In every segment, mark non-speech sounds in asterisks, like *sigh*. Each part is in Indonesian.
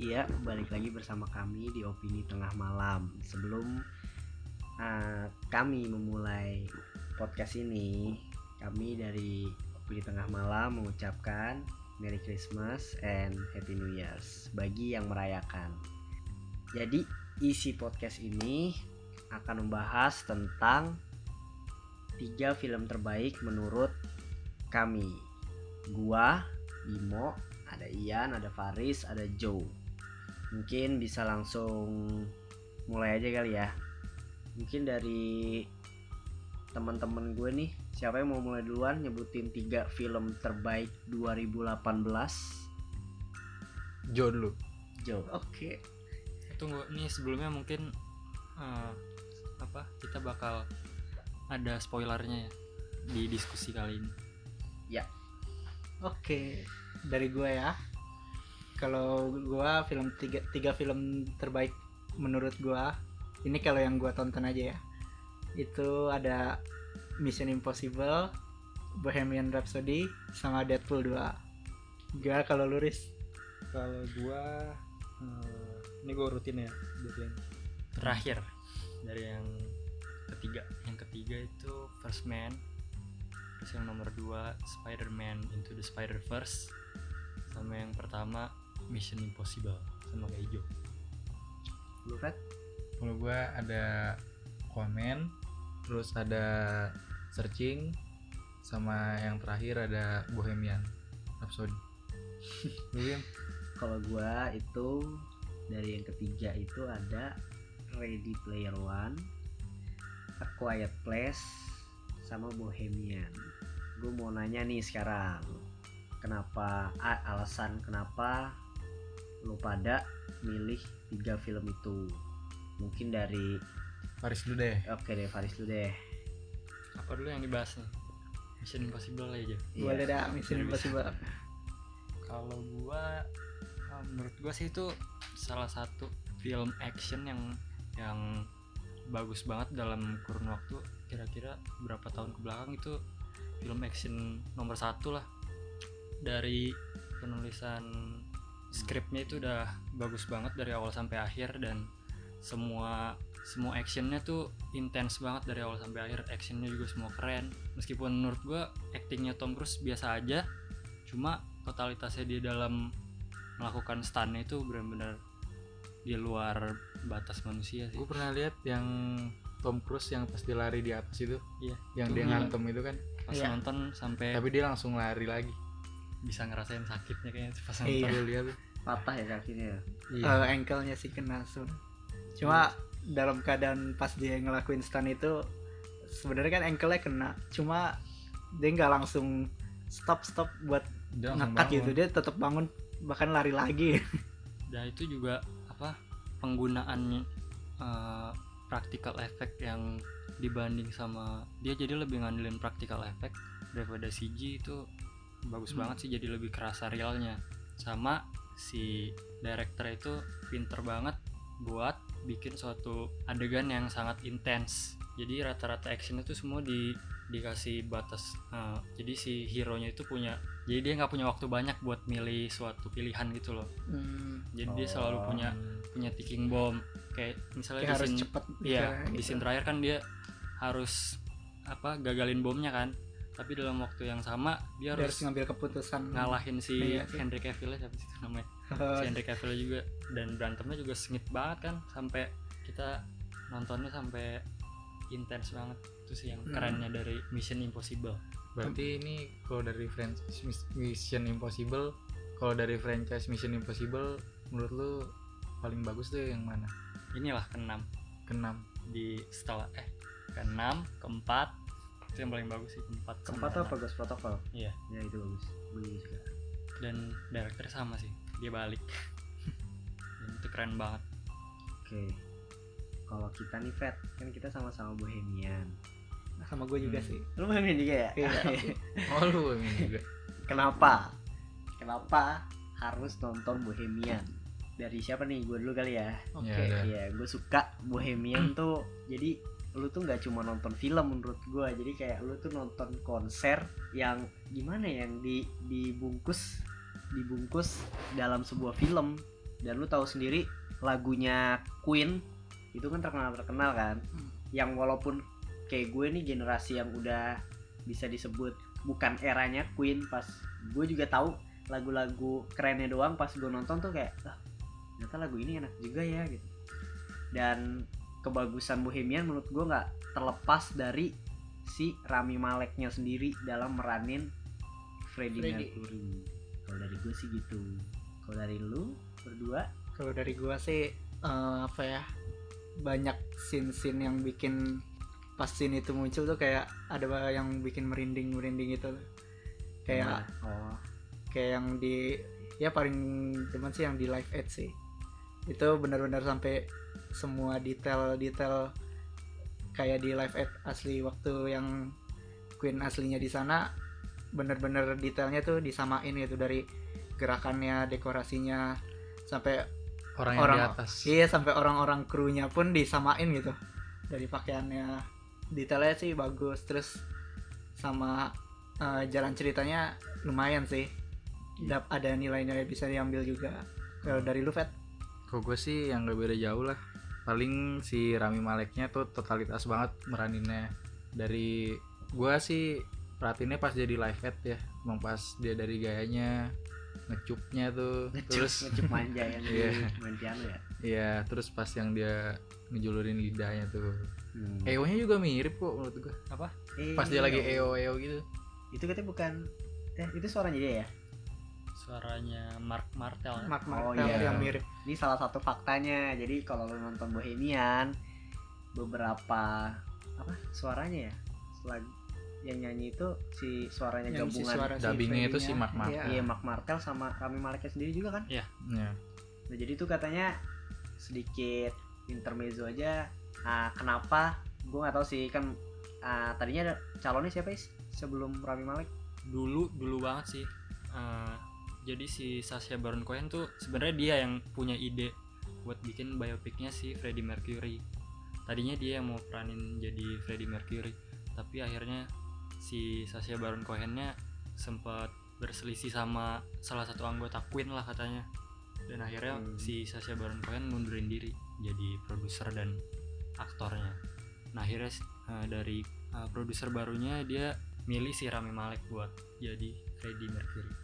Iya, balik lagi bersama kami di Opini Tengah Malam. Sebelum uh, kami memulai podcast ini, kami dari Opini Tengah Malam mengucapkan Merry Christmas and Happy New Year's bagi yang merayakan. Jadi, isi podcast ini akan membahas tentang tiga film terbaik menurut kami. Gua, Bimo, ada Ian, ada Faris, ada Joe mungkin bisa langsung mulai aja kali ya. Mungkin dari teman-teman gue nih siapa yang mau mulai duluan nyebutin tiga film terbaik 2018 Jo dulu. Jo oke. Okay. tunggu nih sebelumnya mungkin uh, apa kita bakal ada spoilernya ya di diskusi kali ini. Ya. Oke okay. dari gue ya kalau gua film tiga, tiga film terbaik menurut gua ini kalau yang gua tonton aja ya. Itu ada Mission Impossible Bohemian Rhapsody sama Deadpool 2 gua kalau luris kalau gua hmm, ini gua rutin ya dari yang terakhir. Dari yang ketiga. Yang ketiga itu First Man terus yang nomor dua Spider-Man Into the Spider-Verse sama yang pertama Mission Impossible sama kayak hijau lu Fred? Kalau gue ada komen terus ada searching sama yang terakhir ada Bohemian Rhapsody. *laughs* Lu kalau gue itu dari yang ketiga itu ada Ready Player One A Quiet Place sama Bohemian. Gue mau nanya nih sekarang kenapa alasan kenapa lo pada milih tiga film itu. Mungkin dari Faris dulu deh. Oke deh Faris dulu deh. Apa dulu yang dibahas nih? Mission Impossible aja. Iya. boleh dah Mission Impossible. Kalau gua ah, menurut gua sih itu salah satu film action yang yang bagus banget dalam kurun waktu. Kira-kira berapa tahun ke belakang itu film action nomor satu lah. Dari penulisan skripnya itu udah bagus banget dari awal sampai akhir dan semua semua actionnya tuh intens banget dari awal sampai akhir. Actionnya juga semua keren. Meskipun menurut gue actingnya Tom Cruise biasa aja cuma totalitasnya dia dalam melakukan stunnya itu benar-benar di luar batas manusia sih. Gue pernah lihat yang Tom Cruise yang pas dia lari di atas itu iya yang dia ngantem itu kan. Pas iya. nonton sampai tapi dia langsung lari lagi bisa ngerasain sakitnya kayaknya pas iya. nonton lihat patah ya kakinya iya. uh, ankle-nya sih kena sun cuma iya. dalam keadaan pas dia ngelakuin stun itu sebenarnya kan ankle-nya kena cuma dia nggak langsung stop stop buat ngangkat gitu dia tetap bangun bahkan lari lagi *laughs* dan itu juga apa penggunaan uh, practical effect yang dibanding sama dia jadi lebih ngandelin practical effect daripada CG itu bagus hmm. banget sih jadi lebih kerasa realnya sama si director itu pinter banget buat bikin suatu adegan yang sangat intens jadi rata-rata action itu semua di dikasih batas uh, jadi si hero nya itu punya jadi dia nggak punya waktu banyak buat milih suatu pilihan gitu loh hmm. jadi oh. dia selalu oh. punya punya ticking bomb kayak misalnya kayak di scene cepet ya gitu. di scene terakhir kan dia harus apa gagalin bomnya kan tapi dalam waktu yang sama dia, dia harus, ngambil keputusan. ngalahin si iya, Henry Cavill siapa sih namanya? *laughs* Si Henry Cavill juga. Dan berantemnya juga sengit banget kan sampai kita nontonnya sampai intens banget. Itu sih yang hmm. kerennya dari Mission Impossible. Berarti ini kalau dari franchise Mission Impossible kalau dari franchise Mission Impossible menurut lu paling bagus tuh yang mana? Inilah keenam. Keenam. Di setelah eh keenam keempat itu yang paling bagus sih keempat keempat apa Ghost Protocol? Iya. Ya itu bagus. Bagus juga. Dan director sama sih dia balik. *laughs* Dan itu keren banget. Oke. Kalau kita nih Fat kan kita sama-sama bohemian. Nah, sama gue juga hmm. sih. Lu bohemian juga ya? Iya, *laughs* oh lu bohemian juga. Kenapa? Kenapa harus nonton bohemian? Dari siapa nih? Gue dulu kali ya. Oke. okay. ya, ya gue suka bohemian tuh. Jadi lu tuh nggak cuma nonton film menurut gue jadi kayak lu tuh nonton konser yang gimana ya, yang di dibungkus dibungkus dalam sebuah film. Dan lu tahu sendiri lagunya Queen itu kan terkenal terkenal kan? Hmm. yang walaupun kayak gue nih generasi yang udah bisa disebut bukan eranya Queen pas gue juga tahu lagu-lagu kerennya doang pas gue nonton tuh kayak ah, ternyata lagu ini enak juga ya gitu. Dan kebagusan Bohemian menurut gue nggak terlepas dari si Rami Maleknya sendiri dalam meranin Freddie, Freddie. Mercury. Kalau dari gue sih gitu. Kalau dari lu berdua? Kalau dari gua sih eh, apa ya banyak scene-scene yang bikin pas scene itu muncul tuh kayak ada yang bikin merinding merinding gitu. Kayak oh. kayak yang di ya paling cuman sih yang di live aid sih. Itu benar-benar sampai semua detail-detail kayak di live aid asli waktu yang Queen aslinya di sana bener-bener detailnya tuh disamain gitu dari gerakannya dekorasinya sampai orang yang Orang- di atas. iya sampai orang-orang krunya pun disamain gitu dari pakaiannya. Detailnya sih bagus terus sama eh, jalan ceritanya lumayan sih. Dap- ada nilai-nilai bisa diambil juga. Kalau dari lu Fet Kok gue sih yang gak beda jauh lah. Paling si Rami Maleknya tuh totalitas banget meraninnya. Dari gue sih perhatiinnya pas dia di live ad ya. Emang pas dia dari gayanya Ngecupnya tuh ngecup Terus ngecup manja *laughs* yang Iya. main piano ya? Iya terus pas yang dia ngejulurin lidahnya tuh. Hmm. EO nya juga mirip kok menurut gue Eh, Pas dia lagi. EO EO gitu. Itu katanya bukan eh itu suaranya dia ya suaranya Mark Martel ya. Mark Oh, Martel iya. yang mirip ini salah satu faktanya jadi kalau lo nonton Bohemian beberapa apa suaranya ya Selag, yang nyanyi itu si suaranya yang si gabungan suara si Dubbingnya itu si. Mark Martel. Iya. iya Mark Martel sama Rami Maleknya sendiri juga kan ya. nah jadi itu katanya sedikit intermezzo aja ah, kenapa gue nggak tahu sih kan ah, tadinya ada calonnya siapa sih sebelum Rami Malek dulu dulu banget sih Eh, jadi si Sacha Baron Cohen tuh sebenarnya dia yang punya ide buat bikin biopiknya si Freddie Mercury. Tadinya dia yang mau peranin jadi Freddie Mercury tapi akhirnya si Sacha Baron Cohennya sempat berselisih sama salah satu anggota Queen lah katanya. Dan akhirnya Hmm. si Sacha Baron Cohen mundurin diri jadi produser dan aktornya. Nah akhirnya eh, dari eh, produser barunya dia milih si Rami Malek buat jadi Freddie Mercury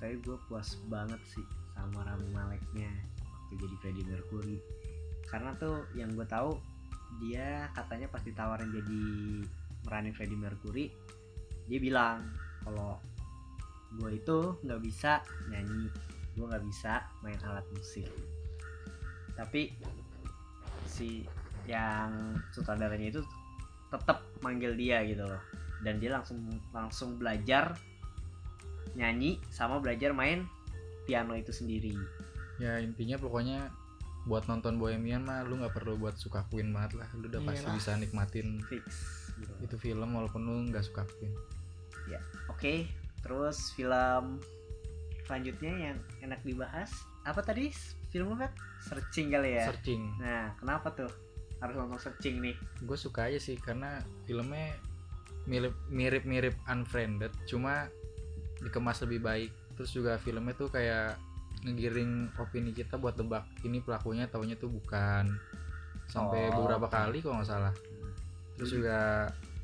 tapi gue puas banget sih sama Rami Maleknya waktu jadi Freddie Mercury. Karena tuh yang gue tahu dia katanya pas ditawarin jadi meranin Freddie Mercury dia bilang kalau gue itu nggak bisa nyanyi gue nggak bisa main alat musik. Tapi si yang sutradaranya itu tetap manggil dia gitu loh. Dan dia langsung langsung belajar nyanyi sama belajar main piano itu sendiri ya intinya pokoknya buat nonton Bohemian mah lu nggak perlu buat suka Queen banget lah lu udah pasti bisa nikmatin fix gitu. itu film walaupun lu nggak suka Queen Oke, terus film selanjutnya yang enak dibahas apa tadi film apa? Searching kali ya. searching Nah, kenapa tuh harus nonton searching nih? gue suka aja sih karena filmnya mirip mirip mirip Unfriended cuma dikemas lebih baik terus juga filmnya tuh kayak ngegiring opini kita buat tebak ini pelakunya taunya tuh bukan sampai Oh, beberapa kali kalau nggak salah terus Gua juga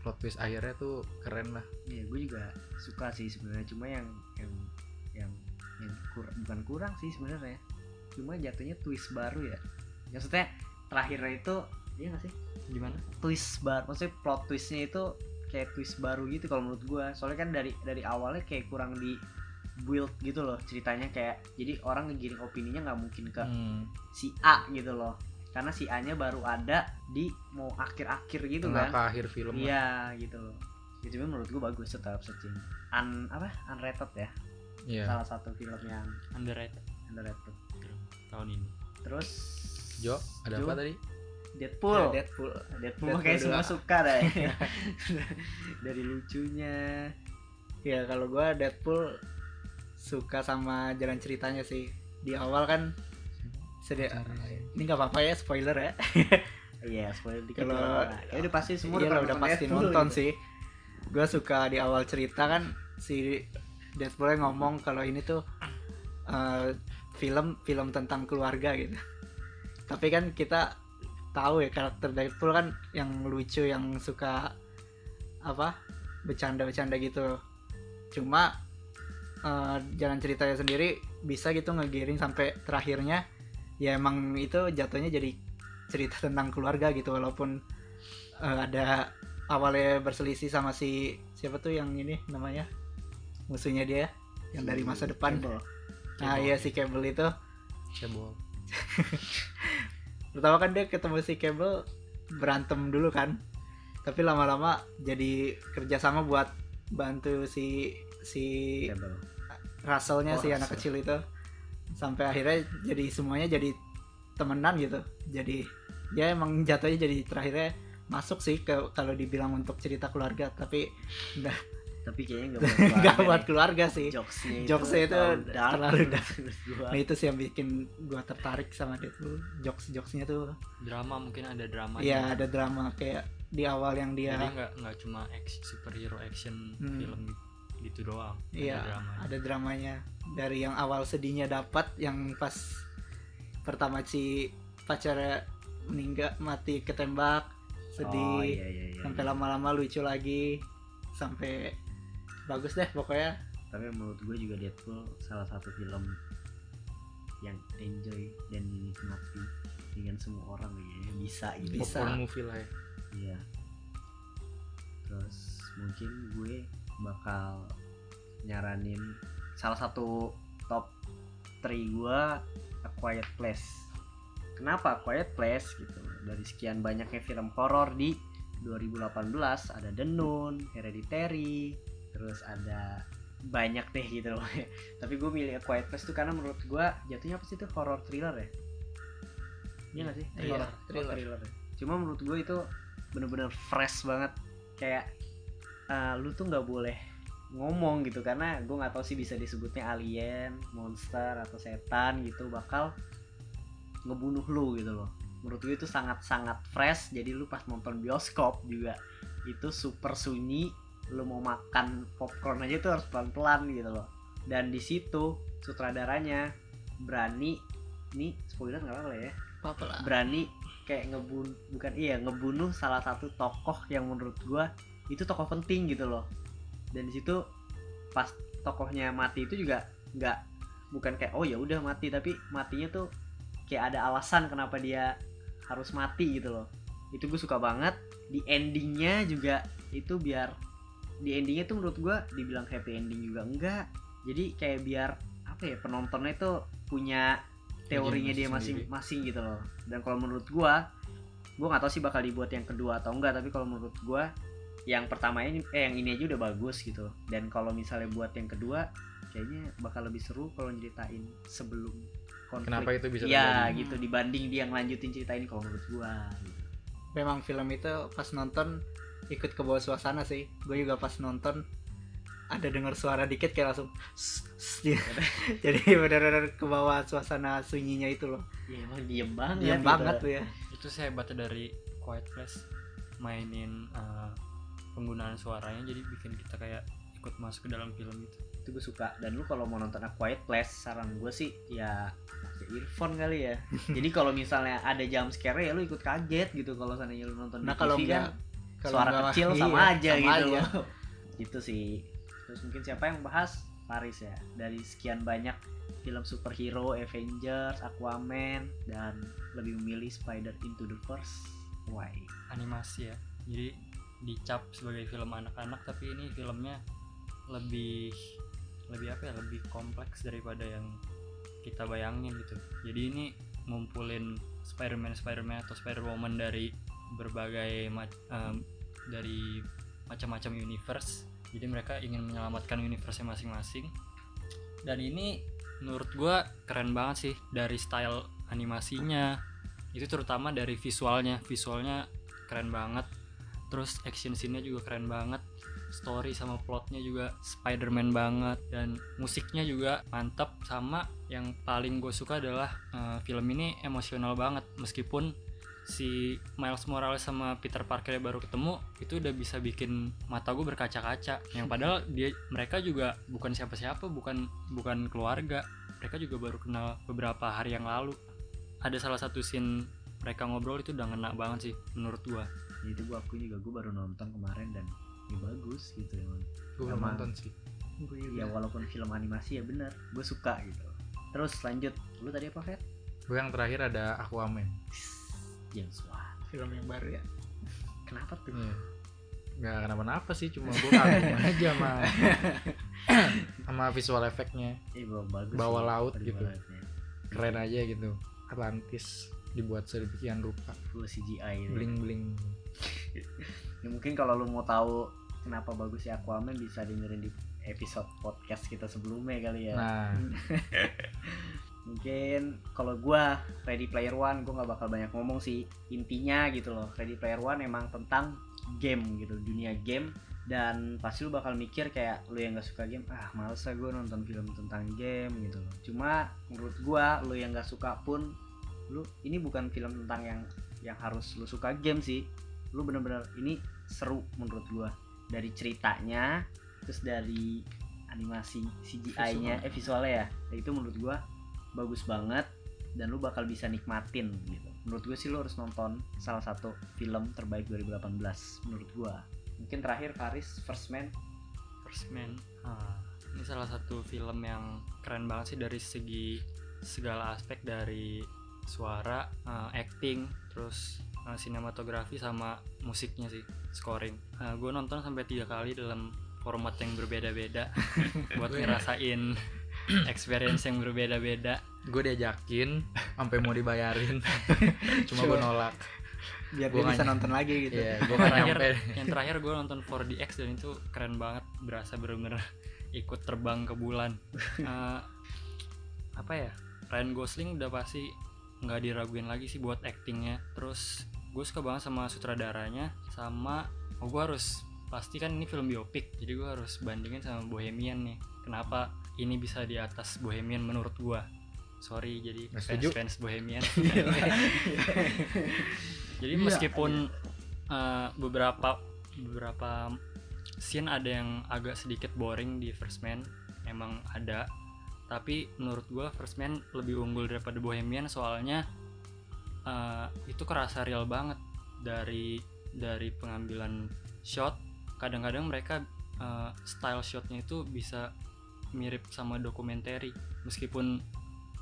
plot twist akhirnya tuh keren lah Ya, gue juga suka sih sebenarnya. Cuma yang yang yang yang kur- bukan kurang sih sebenarnya. Cuma jatuhnya twist baru ya. Maksudnya terakhirnya itu iya nggak sih? gimana twist baru maksudnya plot twistnya itu kayak twist baru gitu kalau menurut gua. Soalnya kan dari dari awalnya kayak kurang di build gitu loh ceritanya kayak jadi orang ngegiring opininya nggak mungkin ke Hmm, si A gitu loh. Karena si A nya baru ada di mau akhir-akhir gitu tengah ke kan akhir film iya gitu loh. Ya, cuma menurut gua bagus tetap searching. Un apa? Unrated ya? Iya. salah satu film yang underrated. Underrated. Tahun ini. Terus Jo ada Jo. apa tadi Deadpool. Ya, Deadpool. Deadpool Deadpool makanya semua suka dah *laughs* dari lucunya. Ya kalau gua Deadpool suka sama jalan ceritanya sih. Di awal kan Pacarnya. ini nggak apa-apa ya spoiler ya. *laughs* Iya, spoiler dikit Kalau-. Ya udah pasti semua iya udah pasti Deadpool nonton gitu. sih. Gue suka di awal cerita kan si Deadpool ngomong kalau ini tuh eh, film film tentang keluarga gitu. Tapi kan kita tahu ya karakter Deadpool kan yang lucu yang suka apa bercanda-bercanda gitu cuma eh, jalan ceritanya sendiri bisa gitu ngegiring sampai terakhirnya ya emang itu jatuhnya jadi cerita tentang keluarga gitu walaupun eh, ada awalnya berselisih sama si siapa tuh yang ini namanya musuhnya dia yang dari masa depan Cable. nah Cable. iya si Cable itu cebol *laughs* pertama kan dia ketemu si Cable berantem dulu kan tapi lama-lama jadi kerjasama buat bantu si si Cable. Russellnya Oh, si anak Russell. kecil itu sampai akhirnya jadi semuanya jadi temenan gitu jadi ya emang jatuhnya jadi terakhirnya masuk sih ke kalau dibilang untuk cerita keluarga tapi tapi kayaknya nggak *laughs* nggak buat keluarga sih. Jokesnya itu Jokesnya itu dark terlalu dark. gua. nah itu sih yang bikin gua tertarik sama dia tuh. Jokes jokesnya tuh. Drama mungkin ada drama Iya ada drama kayak di awal yang dia jadi nggak nggak cuma action, superhero action Hmm. film gitu doang. Iya, ada drama ada dramanya. Dari yang awal sedihnya dapat yang pas pertama si pacarnya meninggal mati ketembak sedih. Oh, iya, iya, iya, sampai iya. lama-lama lucu lagi. Sampai bagus deh pokoknya. Tapi menurut gue juga Deadpool salah satu film yang enjoy dan dinikmati dengan semua orang ya. Bisa gitu Bisa. popcorn movie lah ya. Iya. Terus mungkin gue bakal nyaranin salah satu top 3 gue A Quiet Place. Kenapa A Quiet Place gitu? Dari sekian banyaknya film horor di 2018 ada The Nun, Hereditary terus ada banyak deh gitu loh. *laughs* Tapi gue milih A Quiet Place tuh karena menurut gue jatuhnya apa sih itu horror thriller ya? Iya gak sih? Iya, thriller. thriller. Ya. cuma menurut gue itu bener-bener fresh banget. Kayak eh, lu tuh nggak boleh ngomong gitu karena gue nggak tahu sih bisa disebutnya alien, monster atau setan gitu bakal ngebunuh lu gitu loh. Menurut gue itu sangat-sangat fresh. Jadi lu pas nonton bioskop juga itu super sunyi lu mau makan popcorn aja tuh harus pelan-pelan gitu loh. Dan di situ sutradaranya berani nih spoiler nggak apa-apa ya. Apa lah. Berani kayak ngebun bukan iya ngebunuh salah satu tokoh yang menurut gua itu tokoh penting gitu loh. Dan di situ pas tokohnya mati itu juga nggak bukan kayak oh ya udah mati tapi matinya tuh kayak ada alasan kenapa dia harus mati gitu loh. Itu gue suka banget. Di endingnya juga itu biar di endingnya tuh menurut gua dibilang happy ending juga enggak. Jadi kayak biar apa ya penontonnya itu punya teorinya dia masing-masing gitu loh. Dan kalau menurut gua gua nggak tahu sih bakal dibuat yang kedua atau enggak tapi kalau menurut gua yang pertama ini eh yang ini aja udah bagus gitu. Dan kalau misalnya buat yang kedua kayaknya bakal lebih seru kalau nyeritain sebelum konflik. Kenapa itu bisa ya terjadi? gitu dibanding dia ngelanjutin cerita ini kalau menurut gua. Gitu. memang film itu pas nonton ikut ke bawah suasana sih. Gue juga pas nonton ada dengar suara dikit kayak langsung gitu. *laughs* jadi benar-benar ke bawah suasana sunyinya itu loh. Ya emang diem banget diam gitu. banget tuh ya. Itu sih hebatnya dari Quiet Place mainin uh, penggunaan suaranya jadi bikin kita kayak ikut masuk ke dalam film itu. Itu gue suka. Dan lu kalau mau nonton A Quiet Place saran gue sih ya pakai earphone kali ya. *laughs* Jadi kalau misalnya ada jump scare ya lu ikut kaget gitu kalau seandainya lu nonton nah di kalau TV enggak kan kalau suara enggak- kecil sama iya, aja sama gitu aja. loh. *laughs* Gitu sih. Terus mungkin siapa yang bahas? Paris ya. Dari sekian banyak film superhero Avengers Aquaman dan lebih memilih Spider Into the Verse why? Animasi ya. Jadi dicap sebagai film anak-anak tapi ini filmnya lebih lebih apa ya? Lebih kompleks daripada yang kita bayangin gitu. Jadi ini ngumpulin Spider-Man Spider-Man atau Spider-Woman dari berbagai em, dari macam-macam universe. Jadi mereka ingin menyelamatkan universe masing-masing. Dan ini menurut gua keren banget sih dari style animasinya. Itu terutama dari visualnya. Visualnya keren banget. Terus action scene-nya juga keren banget. Story sama plotnya juga Spider-Man banget. Dan musiknya juga mantap sama yang paling gue suka adalah eh, film ini emosional banget. Meskipun si Miles Morales sama Peter Parker baru ketemu itu udah bisa bikin mata gue berkaca-kaca. Yang padahal dia mereka juga bukan siapa-siapa bukan bukan keluarga. Mereka juga baru kenal beberapa hari yang lalu. Ada salah satu scene mereka ngobrol itu udah ngena banget sih menurut gua. Ya, itu gua aku juga. Gua baru nonton kemarin dan ya bagus gitu emang. Gue belum nonton sih. Gue ya walaupun film animasi ya bener gue suka gitu. Terus lanjut. Lu tadi apa Fet? gue yang terakhir ada Aquaman James Wan film yang baru ya? Kenapa tuh? Iya. nggak kenapa-napa sih cuma gue kagum *laughs* aja sama sama visual efeknya eh bagus Bawah sih, laut gitu. lautnya. keren aja gitu. Atlantis dibuat sedemikian rupa. Full CGI gitu. bling bling ya mungkin kalau lu mau tahu kenapa bagusnya Aquaman bisa dengerin di episode podcast kita sebelumnya kali ya. Nah *laughs* mungkin kalau gua Ready Player One gua nggak bakal banyak ngomong sih. Intinya gitu loh Ready Player One emang tentang game gitu dunia game. Dan pasti lu bakal mikir kayak lu yang gak suka game ah males lah gue nonton film tentang game gitu loh. Cuma menurut gua lu yang gak suka pun lu ini bukan film tentang yang yang harus lu suka game sih. Lu bener-bener ini seru menurut gua. Dari ceritanya terus dari animasi CGI-nya eh visualnya ya. Nah, itu menurut gua bagus banget dan lu bakal bisa nikmatin gitu. Menurut gue sih lu harus nonton salah satu film terbaik 2018 menurut gua. Mungkin terakhir Karis First Man. First Man. Ah, ini salah satu film yang keren banget sih dari segi segala aspek dari suara, eh, acting, terus eh, sinematografi sama musiknya sih, scoring. gue nonton sampai tiga kali dalam format yang berbeda-beda. *laughs* Buat ngerasain *clears throat* experience yang berbeda-beda. gue diajakin sampai mau dibayarin *laughs* cuma gue nolak biar Gua dia bisa nonton lagi gitu Iya, gue Yang kan terakhir, yang *laughs* terakhir gue nonton 4DX dan itu keren banget, berasa bener-bener ikut terbang ke bulan. *laughs* Eh, apa ya? Ryan Gosling udah pasti nggak diraguin lagi sih buat actingnya. Terus gue suka banget sama sutradaranya, sama oh gue harus pasti kan ini film biopik, jadi gue harus bandingin sama Bohemian nih. Kenapa ini bisa di atas Bohemian menurut gue? Sorry, jadi setuju. fans fans Bohemian. *laughs* *laughs* jadi Iya, meskipun uh, beberapa beberapa scene ada yang agak sedikit boring di First Man emang ada tapi menurut gua First Man lebih unggul daripada Bohemian soalnya uh, itu kerasa real banget dari dari pengambilan shot kadang-kadang mereka uh, style shotnya itu bisa mirip sama dokumenter meskipun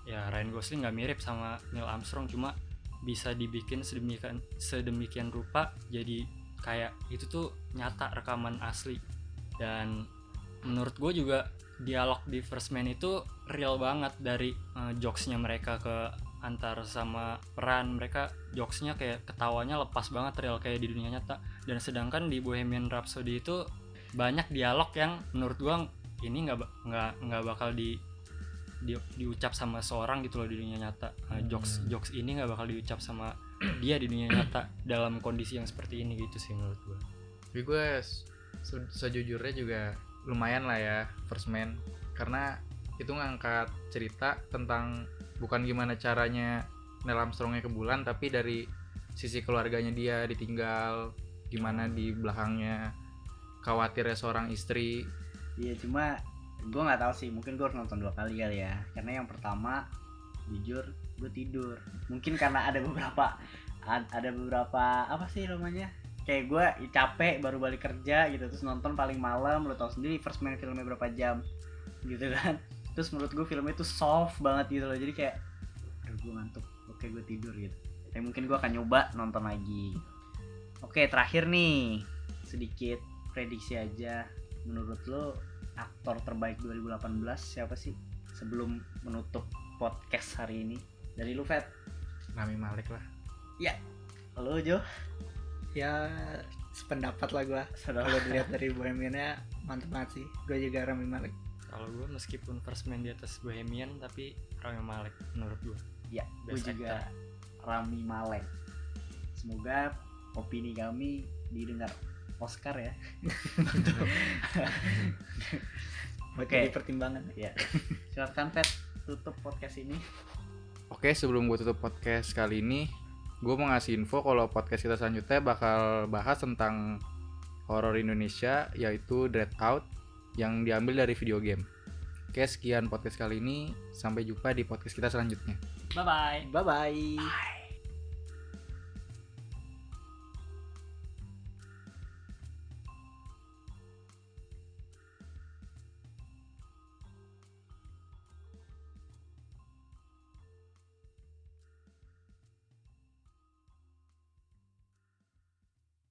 ya Ryan Gosling nggak mirip sama Neil Armstrong cuma bisa dibikin sedemikian sedemikian rupa jadi kayak itu tuh nyata rekaman asli. Dan menurut gue juga dialog di First Man itu real banget dari eh, jokesnya mereka ke antar sama peran mereka jokesnya kayak ketawanya lepas banget real kayak di dunia nyata. Dan sedangkan di Bohemian Rhapsody itu banyak dialog yang menurut gue ini nggak nggak nggak bakal di, di diucap sama seorang gitu loh di dunia nyata. Eh, jokes jokes ini nggak bakal diucap sama *clears throat* dia di dunia nyata dalam kondisi yang seperti ini gitu sih menurut gue tapi gue se- sejujurnya juga lumayan lah ya First Man. Karena itu ngangkat cerita tentang bukan gimana caranya Neil Armstrongnya ke bulan tapi dari sisi keluarganya dia ditinggal gimana di belakangnya khawatirnya seorang istri. Iya cuma gue nggak tahu sih mungkin gue harus nonton dua kali kali ya. Karena yang pertama jujur gue tidur. Mungkin karena ada beberapa ad- ada beberapa apa sih namanya? Kayak gue capek baru balik kerja gitu terus nonton paling malam lo tau sendiri first man filmnya berapa jam? Gitu kan terus menurut gue filmnya tuh soft banget gitu loh. Jadi kayak aduh gue ngantuk. Oke gue tidur gitu. Tapi mungkin gue akan nyoba nonton lagi. Oke terakhir nih. Sedikit prediksi aja. Menurut lo aktor terbaik 2018 siapa sih sebelum menutup podcast hari ini? Dari lu Fet Rami Malek lah. Lo Jo. Ya sependapat lah gua. Saudara kalau dilihat dari Bohemiannya mantep banget sih. Gue juga Rami Malek kalau gue meskipun first man di atas Bohemian tapi Rami Malek menurut gue ya gue juga Rami Malek. Semoga opini kami didengar Oscar ya. *laughs* Oke. jadi pertimbangan. Ya silakan Fet tutup podcast ini. Oke, sebelum gue tutup podcast kali ini, gue mau ngasih info kalau podcast kita selanjutnya bakal bahas tentang horor Indonesia, yaitu Dread Out, yang diambil dari video game. Oke, sekian podcast kali ini. Sampai jumpa di podcast kita selanjutnya. bye bye bye bye